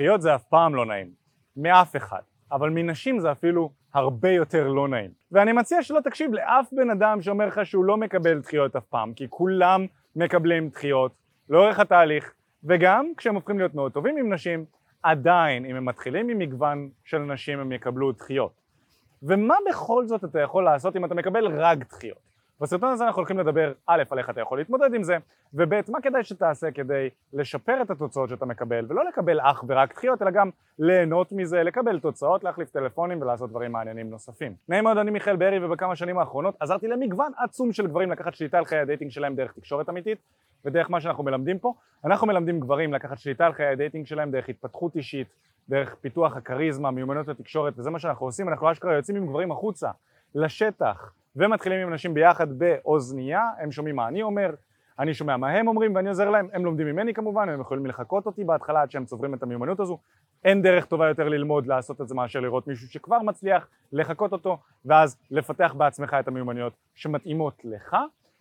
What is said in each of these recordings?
דחיות זה אף פעם לא נעים, מאף אחד, אבל מנשים זה אפילו הרבה יותר לא נעים. ואני מציע שלא תקשיב לאף בן אדם שאומר לך שהוא לא מקבל דחיות אף פעם, כי כולם מקבלים דחיות לאורך התהליך, וגם כשהם הופכים להיות מאוד טובים עם נשים, עדיין אם הם מתחילים עם מגוון של נשים הם יקבלו דחיות. ומה בכל זאת אתה יכול לעשות אם אתה מקבל רק דחיות? בסרטון הזה אנחנו הולכים לדבר א', על איך אתה יכול להתמודד עם זה, וב', מה כדאי שתעשה כדי לשפר את התוצאות שאתה מקבל, ולא לקבל אך ורק דחיות, אלא גם ליהנות מזה, לקבל תוצאות, להחליף טלפונים ולעשות דברים מעניינים נוספים. נעים מאוד, אני מיכאל בארי, ובכמה שנים האחרונות עזרתי למגוון עצום של גברים לקחת שליטה על חיי ה dating שלהם דרך תקשורת אמיתית, ודרך מה שאנחנו מלמדים פה. אנחנו מלמדים גברים לקחת שליטה על חיי ה dating שלהם דרך התפתחות אישית, דרך פיתוח הכריזמה, מיומנות התקשורת, וזה מה שאנחנו עושים, אנחנו אשכרה יוצאים עם גברים החוצה, לשטח, ומתחילים עם אנשים ביחד באוזנייה, הם שומעים מה אני אומר, אני שומע מה הם אומרים ואני עוזר להם, הם לומדים ממני כמובן, הם יכולים לחקות אותי בהתחלה עד שהם צוברים את המיומנות הזו, אין דרך טובה יותר ללמוד לעשות את זה מאשר לראות מישהו שכבר מצליח, לחקות אותו, ואז לפתח בעצמך את המיומנויות שמתאימות לך,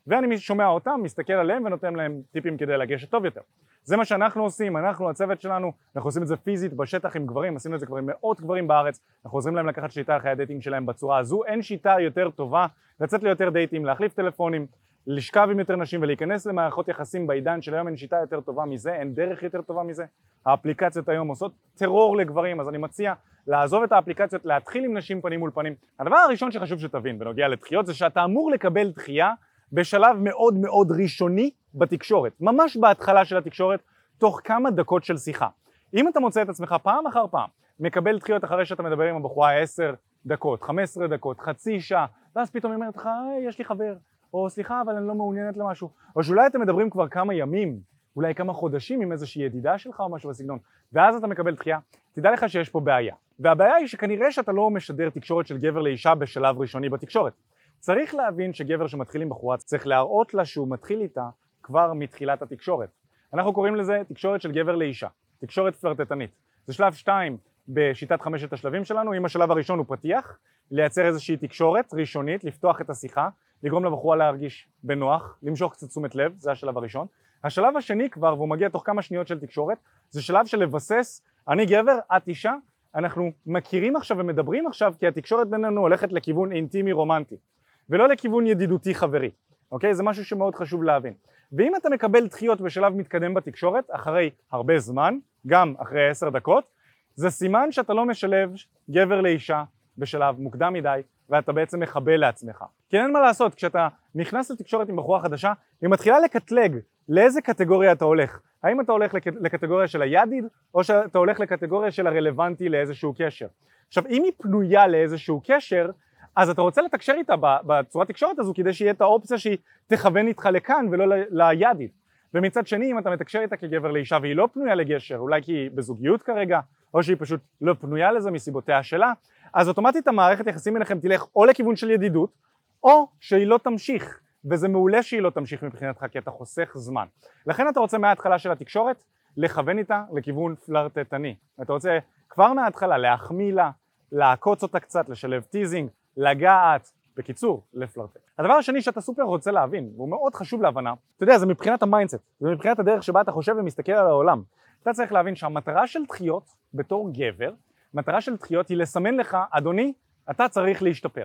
ואני שומע אותם, מסתכל עליהם ונותן להם טיפים כדי לגשת טוב יותר. זה מה שאנחנו עושים, אנחנו הצוות שלנו, אנחנו עושים את זה פיזית בשטח עם גברים, עשינו את זה כבר עם מאות גברים בארץ, אנחנו עוזרים להם לקחת שליטה חיי ה dating שלהם בצורה הזו, אין שיטה יותר טובה לצאת ליותר דייטים, להחליף טלפונים, לשכב עם יותר נשים ולהיכנס למערכות יחסים בעידן של היום אין שיטה יותר טובה מזה, אין דרך יותר טובה מזה, האפליקציות היום עושות טרור לגברים, אז אני מציע לעזוב את האפליקציות, להתחיל עם נשים פנים מול פנים. הדבר הראשון שחשוב שתבין בנוגע לדחיות זה שאתה אמור לקבל דחייה בשלב מאוד מאוד ראשוני בתקשורת, ממש בהתחלה של התקשורת, תוך כמה דקות של שיחה. אם אתה מוצא את עצמך פעם אחר פעם מקבל דחיות אחרי שאתה מדבר עם הבחורה עשר דקות, חמש עשרה דקות, חצי שעה, ואז פתאום היא אומרת לך, יש לי חבר, או סליחה אבל אני לא מעוניינת למשהו, או שאולי אתם מדברים כבר כמה ימים, אולי כמה חודשים עם איזושהי ידידה שלך או משהו בסגנון, ואז אתה מקבל דחייה, תדע לך שיש פה בעיה. והבעיה היא שכנראה שאתה לא משדר תקשורת של גבר לאישה בשלב ראשוני בתקשורת. צריך להבין שגבר שמתחיל עם בחורה צריך להראות לה שהוא מתחיל איתה כבר מתחילת התקשורת. אנחנו קוראים לזה תקשורת של גבר לאישה, תקשורת פלרטטנית. זה שלב שתיים בשיטת חמשת השלבים שלנו, אם השלב הראשון הוא פתיח, לייצר איזושהי תקשורת ראשונית, לפתוח את השיחה, לגרום לבחורה להרגיש בנוח, למשוך קצת תשומת לב, זה השלב הראשון. השלב השני כבר, והוא מגיע תוך כמה שניות של תקשורת, זה שלב של לבסס, אני גבר, את אישה, אנחנו מכירים עכשיו ומדברים עכשיו כי התקשורת בינינו הולכת לכיוון אינטימי רומנטי. ולא לכיוון ידידותי חברי, אוקיי? זה משהו שמאוד חשוב להבין. ואם אתה מקבל דחיות בשלב מתקדם בתקשורת, אחרי הרבה זמן, גם אחרי עשר דקות, זה סימן שאתה לא משלב גבר לאישה בשלב מוקדם מדי, ואתה בעצם מחבל לעצמך. כי אין מה לעשות, כשאתה נכנס לתקשורת עם בחורה חדשה, היא מתחילה לקטלג לאיזה קטגוריה אתה הולך. האם אתה הולך לק... לקטגוריה של הידיד, או שאתה הולך לקטגוריה של הרלוונטי לאיזשהו קשר. עכשיו, אם היא פנויה לאיזשהו קשר, אז אתה רוצה לתקשר איתה בצורת תקשורת הזו כדי שיהיה את האופציה שהיא תכוון איתך לכאן ולא לידית ומצד שני אם אתה מתקשר איתה כגבר לאישה והיא לא פנויה לקשר אולי כי היא בזוגיות כרגע או שהיא פשוט לא פנויה לזה מסיבותיה שלה אז אוטומטית המערכת יחסים ביניכם תלך או לכיוון של ידידות או שהיא לא תמשיך. וזה מעולה שהיא לא תמשיך מבחינתך כי אתה חוסך זמן. לכן אתה רוצה מההתחלה של התקשורת לכוון איתה לכיוון פלרטטני. אתה רוצה כבר מההתחלה להחמיא לה לעקוץ אותה קצת, לשלב teasing, לגעת, בקיצור, לפלרטט. הדבר השני שאתה סופר רוצה להבין, והוא מאוד חשוב להבנה, אתה יודע, זה מבחינת ה mindset, זה מבחינת הדרך שבה אתה חושב ומסתכל על העולם. אתה צריך להבין שהמטרה של דחיות בתור גבר, מטרה של דחיות היא לסמן לך, אדוני, אתה צריך להשתפר.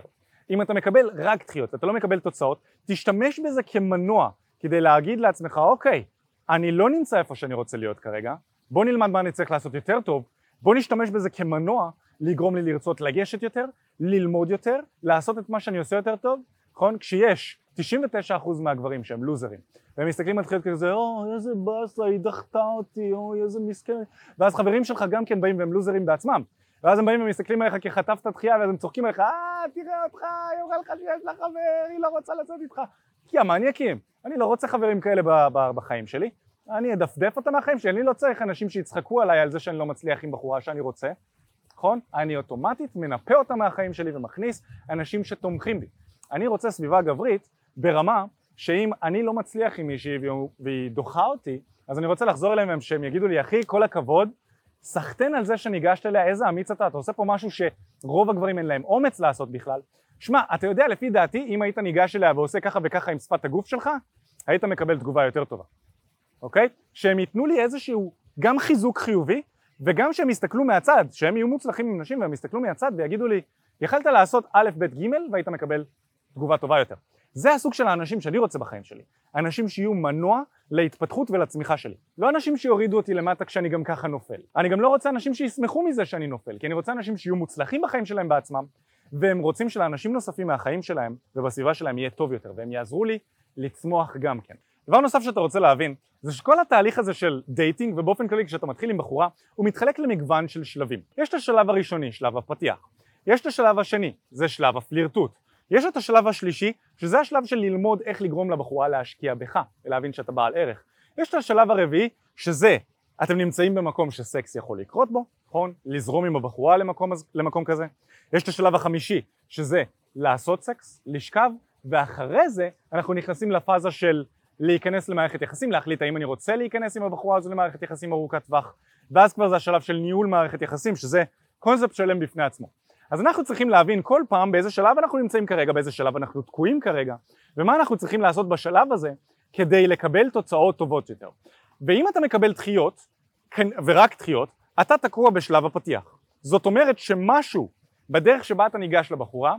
אם אתה מקבל רק דחיות, אתה לא מקבל תוצאות, תשתמש בזה כמנוע כדי להגיד לעצמך, אוקיי, אני לא נמצא איפה שאני רוצה להיות כרגע, בוא נלמד מה אני צריך לעשות יותר טוב, בוא נשתמש בזה כמנוע לגרום לי לרצות לגשת יותר, ללמוד יותר, לעשות את מה שאני עושה יותר טוב, נכון? כשיש 99% מהגברים שהם לוזרים, והם מסתכלים על תחילת כזה, או איזה באסה, היא דחתה אותי, או איזה מסכן, ואז חברים שלך גם כן באים והם לוזרים בעצמם, ואז הם באים ומסתכלים עליך כי חטפת דחייה, ואז הם צוחקים עליך, אה, תראה אותך, היא אמרה לך שיש לה חבר, היא לא רוצה לצאת איתך, כי המניאקים, אני לא רוצה חברים כאלה בחיים שלי, אני אדפדף אותם מהחיים שלי, אני לא צריך אנשים שיצחקו עליי על זה שאני לא מצליח עם בחורה שאני רוצה, נכון? אני אוטומטית מנפה אותה מהחיים שלי ומכניס אנשים שתומכים בי. אני רוצה סביבה גברית ברמה שאם אני לא מצליח עם מישהי והיא דוחה אותי, אז אני רוצה לחזור אליהם שהם יגידו לי, אחי, כל הכבוד, סחטיין על זה שניגשת אליה, איזה אמיץ אתה, אתה עושה פה משהו שרוב הגברים אין להם אומץ לעשות בכלל. שמע, אתה יודע, לפי דעתי, אם היית ניגש אליה ועושה ככה וככה עם שפת הגוף שלך, היית מקבל תגובה יותר טובה, אוקיי? שהם ייתנו לי איזשהו גם חיזוק חיובי וגם כשהם יסתכלו מהצד, שהם יהיו מוצלחים עם נשים והם יסתכלו מהצד ויגידו לי יכלת לעשות א', ב', ג' והיית מקבל תגובה טובה יותר. זה הסוג של האנשים שאני רוצה בחיים שלי. אנשים שיהיו מנוע להתפתחות ולצמיחה שלי. לא אנשים שיורידו אותי למטה כשאני גם ככה נופל. אני גם לא רוצה אנשים שישמחו מזה שאני נופל, כי אני רוצה אנשים שיהיו מוצלחים בחיים שלהם בעצמם, והם רוצים שלאנשים נוספים מהחיים שלהם ובסביבה שלהם יהיה טוב יותר, והם יעזרו לי לצמוח גם כן. דבר נוסף שאתה רוצה להבין, זה שכל התהליך הזה של dating, ובאופן כללי כשאתה מתחיל עם בחורה, הוא מתחלק למגוון של שלבים. יש את השלב הראשוני, שלב הפתיח. יש את השלב השני, זה שלב הפלירטוט. יש את השלב השלישי, שזה השלב של ללמוד איך לגרום לבחורה להשקיע בך, ולהבין שאתה בעל ערך. יש את השלב הרביעי, שזה, אתם נמצאים במקום שסקס יכול לקרות בו, נכון? לזרום עם הבחורה למקום, למקום כזה. יש את השלב החמישי, שזה לעשות סקס, לשכב, ואחרי זה אנחנו נכנסים לפאזה של להיכנס למערכת יחסים, להחליט האם אני רוצה להיכנס עם הבחורה הזו למערכת יחסים ארוכת טווח, ואז כבר זה השלב של ניהול מערכת יחסים, שזה קונספט שלם בפני עצמו. אז אנחנו צריכים להבין כל פעם באיזה שלב אנחנו נמצאים כרגע, באיזה שלב אנחנו תקועים כרגע, ומה אנחנו צריכים לעשות בשלב הזה כדי לקבל תוצאות טובות יותר. ואם אתה מקבל דחיות, כן, ורק דחיות, אתה תקוע בשלב הפתיח. זאת אומרת שמשהו בדרך שבה אתה ניגש לבחורה,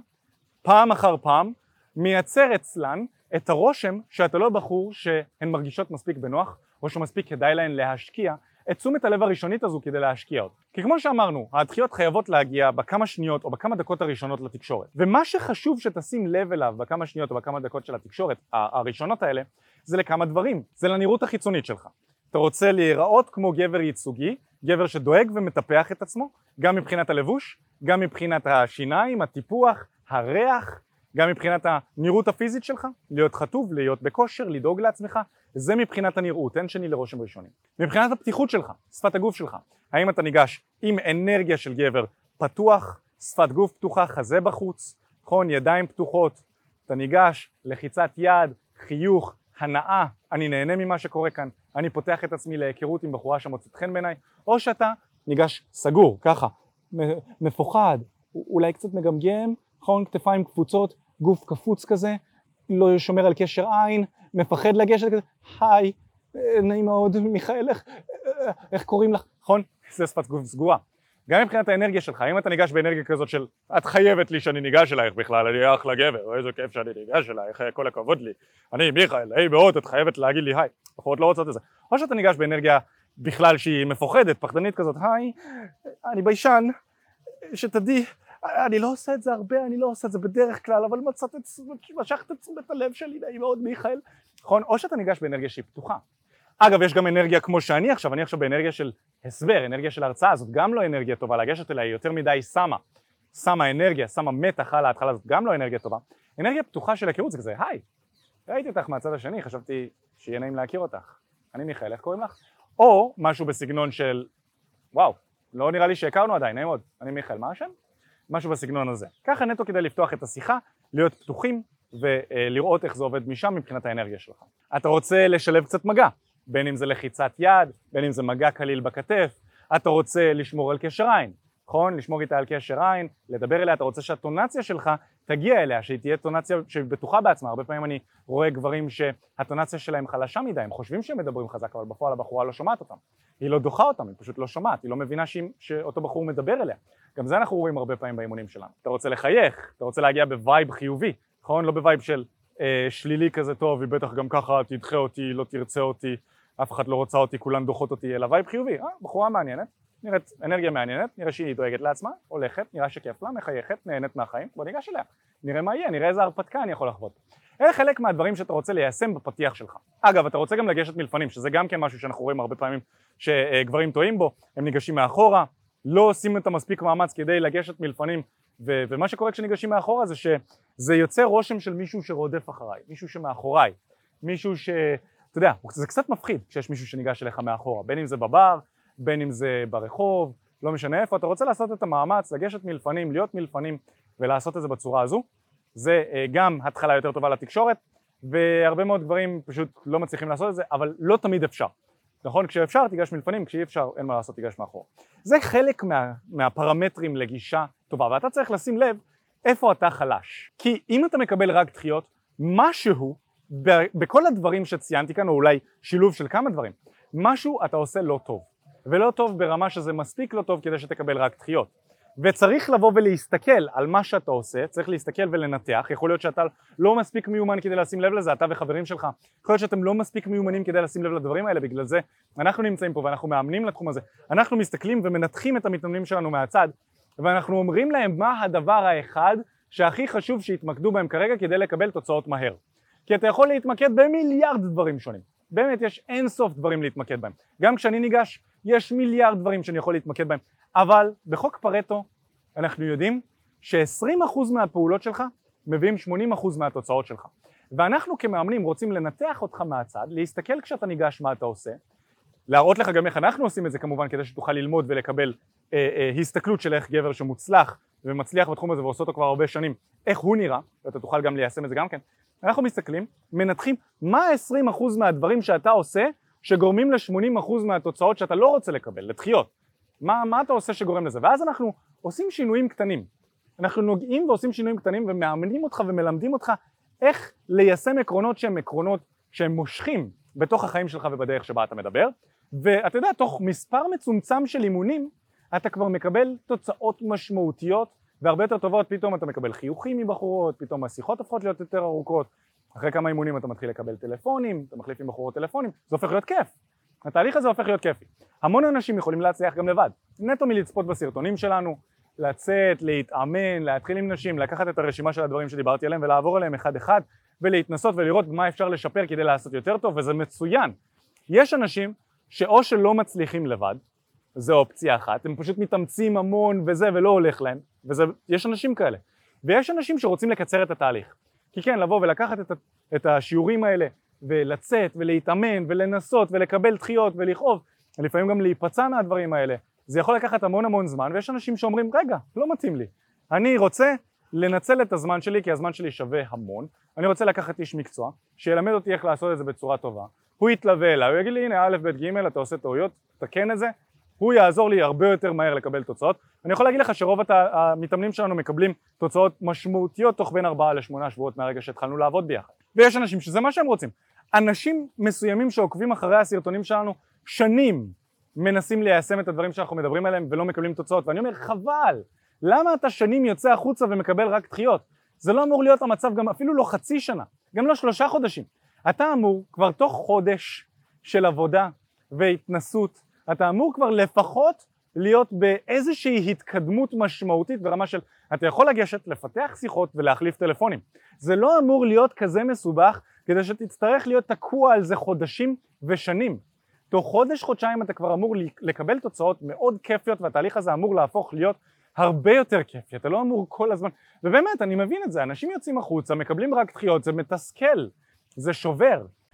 פעם אחר פעם, מייצר אצלן את הרושם שאתה לא בחור שהן מרגישות מספיק בנוח, או שמספיק כדאי להן להשקיע את תשומת הלב הראשונית הזו כדי להשקיע אותה. כי כמו שאמרנו, הדחיות חייבות להגיע בכמה שניות או בכמה דקות הראשונות לתקשורת. ומה שחשוב שתשים לב אליו בכמה שניות או בכמה דקות של התקשורת הראשונות האלה, זה לכמה דברים. זה לנראות החיצונית שלך. אתה רוצה להיראות כמו גבר ייצוגי, גבר שדואג ומטפח את עצמו, גם מבחינת הלבוש, גם מבחינת השיניים, הטיפוח, הריח, גם מבחינת הנראות הפיזית שלך, להיות חטוב, להיות בכושר, לדאוג לעצמך, זה מבחינת הנראות, אין שני לרושם ראשוני. מבחינת הפתיחות שלך, שפת הגוף שלך, האם אתה ניגש עם אנרגיה של גבר פתוח, שפת גוף פתוחה, חזה בחוץ, נכון, ידיים פתוחות, אתה ניגש, לחיצת יד, חיוך, הנאה, אני נהנה ממה שקורה כאן, אני פותח את עצמי להיכרות עם בחורה שמוצאת חן בעיניי, או שאתה ניגש סגור, ככה, מפוחד, אולי קצת מגמגם, נכון, כתפיים קפוצות, גוף קפוץ כזה, לא שומר על קשר עין, מפחד לגשת כזה, היי, נעים מאוד, מיכאל, איך, איך קוראים לך, נכון? זה שפת גוף סגורה. גם מבחינת האנרגיה שלך, אם אתה ניגש באנרגיה כזאת של את חייבת לי שאני ניגש אלייך בכלל, אני אחלה גבר, איזה כיף שאני ניגש אלייך, כל הכבוד לי, אני מיכאל, היי מאוד, את חייבת להגיד לי היי, בחורות לא רוצות את זה. או שאתה ניגש באנרגיה בכלל שהיא מפוחדת, פחדנית כזאת, היי, אני ביישן, שתדעי, אני לא עושה את זה הרבה, אני לא עושה את זה בדרך כלל, אבל מצאת את, משכת את תשומת הלב שלי, נעים מאוד מיכאל, נכון? או שאתה ניגש באנרגיה שהיא פתוחה. אגב, יש גם אנרגיה כמו שאני עכשיו, אני עכשיו באנרגיה של הסבר, אנרגיה של הרצאה, זאת גם לא אנרגיה טובה, לגשת אליה היא יותר מדי שמה, שמה אנרגיה, שמה מתח על ההתחלה, זאת גם לא אנרגיה טובה. אנרגיה פתוחה של היכרות זה כזה, היי, ראיתי אותך מהצד השני, חשבתי שיהיה נעים להכיר אותך. אני מיכאל, איך קוראים לך? או משהו בסגנון של, וואו, לא נראה לי שהכרנו עדיין, נעים מאוד, אני מיכאל, מה השם? משהו בסגנון הזה. ככה נטו כדי לפתוח את השיחה, להיות פתוחים ולראות איך זה עובד משם מבחינת האנרגיה שלך. אתה רוצה לשלב קצת מגע, בין אם זה לחיצת יד, בין אם זה מגע קליל בכתף, אתה רוצה לשמור על קשר עין, נכון? לשמור איתה על קשר עין, לדבר אליה, אתה רוצה שהאינטונציה שלך תגיע אליה, שהיא תהיה אינטונציה שבטוחה בעצמה, הרבה פעמים אני רואה גברים שהאינטונציה שלהם חלשה מדי, הם חושבים שהם מדברים חזק, אבל בפועל הבחורה לא שומעת אותם, היא לא דוחה אותם, היא פשוט לא שומעת, היא לא מבינה שאותו בחור מדבר אליה, גם זה אנחנו רואים הרבה פעמים באימונים שלנו. אתה רוצה לחייך, אתה רוצה להגיע ב vibe חיובי, נכון? לא ב vibe של אה, שלילי כזה טוב, היא בטח גם ככה תדחה אותי, לא תרצה אותי, אף אחד לא רוצה אותי, כולן דוחות אותי, אלא vibe חיובי, אה, בחורה מעניינת, נראית אנרגיה מעניינת, נראה שהיא דואגת לעצמה, הולכת, נראה שכיף לה, מחייכת, נהנית מהחיים, בוא ניגש אליה, נראה מה יהיה, נראה איזה הרפתקה אני יכול לחוות. אלה חלק מהדברים שאתה רוצה ליישם בפתיח שלך. אגב, אתה רוצה גם לגשת מלפנים, שזה גם כן משהו שאנחנו רואים הרבה פעמים שגברים טועים בו, הם ניגשים מאחורה, לא עושים את המספיק מאמץ כדי לגשת מלפנים ו- ומה שקורה כשניגשים מאחורה זה שזה יוצר רושם של מישהו שרודף אחריי, מישהו שמאחוריי, מישהו ש... אתה יודע, זה קצת מפחיד כשיש מישהו שניגש אליך מאחורה, בין אם זה בבר, בין אם זה ברחוב, לא משנה איפה, אתה רוצה לעשות את המאמץ, לגשת מלפנים, להיות מלפנים ולעשות את זה בצורה הזו, זה אה, גם התחלה יותר טובה לתקשורת והרבה מאוד גברים פשוט לא מצליחים לעשות את זה, אבל לא תמיד אפשר. נכון? כשאפשר תיגש מלפנים, כשאי אפשר אין מה לעשות תיגש מאחור. זה חלק מה, מהפרמטרים לגישה טובה, ואתה צריך לשים לב איפה אתה חלש. כי אם אתה מקבל רק דחיות, משהו בכל הדברים שציינתי כאן, או אולי שילוב של כמה דברים, משהו אתה עושה לא טוב. ולא טוב ברמה שזה מספיק לא טוב כדי שתקבל רק דחיות. וצריך לבוא ולהסתכל על מה שאתה עושה, צריך להסתכל ולנתח, יכול להיות שאתה לא מספיק מיומן כדי לשים לב לזה, אתה וחברים שלך, יכול להיות שאתם לא מספיק מיומנים כדי לשים לב לדברים האלה, בגלל זה אנחנו נמצאים פה ואנחנו מאמנים לתחום הזה, אנחנו מסתכלים ומנתחים את המתאמנים שלנו מהצד, ואנחנו אומרים להם מה הדבר האחד שהכי חשוב שיתמקדו בהם כרגע כדי לקבל תוצאות מהר. כי אתה יכול להתמקד במיליארד דברים שונים, באמת יש אין סוף דברים להתמקד בהם, גם כשאני ניגש יש מיליארד דברים שאני יכול להתמקד בהם, אבל בחוק פרטו אנחנו יודעים ש-20% מהפעולות שלך מביאים 80% מהתוצאות שלך. ואנחנו כמאמנים רוצים לנתח אותך מהצד, להסתכל כשאתה ניגש מה אתה עושה, להראות לך גם איך אנחנו עושים את זה כמובן כדי שתוכל ללמוד ולקבל אה, אה, הסתכלות של איך גבר שמוצלח ומצליח בתחום הזה ועושה אותו כבר הרבה שנים, איך הוא נראה, ואתה תוכל גם ליישם את זה גם כן. אנחנו מסתכלים, מנתחים מה 20% מהדברים שאתה עושה שגורמים ל-80% מהתוצאות שאתה לא רוצה לקבל, לדחיות. מה, מה אתה עושה שגורם לזה? ואז אנחנו עושים שינויים קטנים. אנחנו נוגעים ועושים שינויים קטנים ומאמנים אותך ומלמדים אותך איך ליישם עקרונות שהם עקרונות שהם מושכים בתוך החיים שלך ובדרך שבה אתה מדבר ואתה יודע, תוך מספר מצומצם של אימונים אתה כבר מקבל תוצאות משמעותיות והרבה יותר טובות, פתאום אתה מקבל חיוכים מבחורות, פתאום השיחות הופכות להיות יותר ארוכות אחרי כמה אימונים אתה מתחיל לקבל טלפונים, אתה מחליף עם בחורות טלפונים, זה הופך להיות כיף התהליך הזה הופך להיות כיפי. המון אנשים יכולים להצליח גם לבד, נטו מלצפות בסרטונים שלנו, לצאת, להתאמן, להתחיל עם נשים, לקחת את הרשימה של הדברים שדיברתי עליהם ולעבור עליהם אחד אחד ולהתנסות ולראות מה אפשר לשפר כדי לעשות יותר טוב וזה מצוין. יש אנשים שאו שלא מצליחים לבד, זו אופציה אחת, הם פשוט מתאמצים המון וזה ולא הולך להם, ויש אנשים כאלה. ויש אנשים שרוצים לקצר את התהליך. כי כן, לבוא ולקחת את, את השיעורים האלה ולצאת ולהתאמן ולנסות ולקבל דחיות ולכאוב, לפעמים גם להיפצע מהדברים האלה, זה יכול לקחת המון המון זמן ויש אנשים שאומרים רגע, לא מתאים לי, אני רוצה לנצל את הזמן שלי כי הזמן שלי שווה המון, אני רוצה לקחת איש מקצוע שילמד אותי איך לעשות את זה בצורה טובה, הוא יתלווה אליי, הוא יגיד לי הנה א' ב' ג' אתה עושה טעויות, תקן את זה, הוא יעזור לי הרבה יותר מהר לקבל תוצאות. אני יכול להגיד לך שרוב המתאמנים שלנו מקבלים תוצאות משמעותיות תוך בין ארבעה לשמונה שבועות מהרגע שהתחלנו לעבוד ביחד. ויש אנשים שזה מה שהם רוצים. אנשים מסוימים שעוקבים אחרי הסרטונים שלנו שנים מנסים ליישם את הדברים שאנחנו מדברים עליהם ולא מקבלים תוצאות ואני אומר חבל למה אתה שנים יוצא החוצה ומקבל רק דחיות זה לא אמור להיות המצב גם אפילו לא חצי שנה גם לא שלושה חודשים אתה אמור כבר תוך חודש של עבודה והתנסות אתה אמור כבר לפחות להיות באיזושהי התקדמות משמעותית ברמה של אתה יכול לגשת לפתח שיחות ולהחליף טלפונים. זה לא אמור להיות כזה מסובך כדי שתצטרך להיות תקוע על זה חודשים ושנים. תוך חודש חודשיים אתה כבר אמור לקבל תוצאות מאוד כיפיות והתהליך הזה אמור להפוך להיות הרבה יותר כיפי, אתה לא אמור כל הזמן, ובאמת אני מבין את זה, אנשים יוצאים החוצה, מקבלים רק דחיות, זה מתסכל, זה שובר,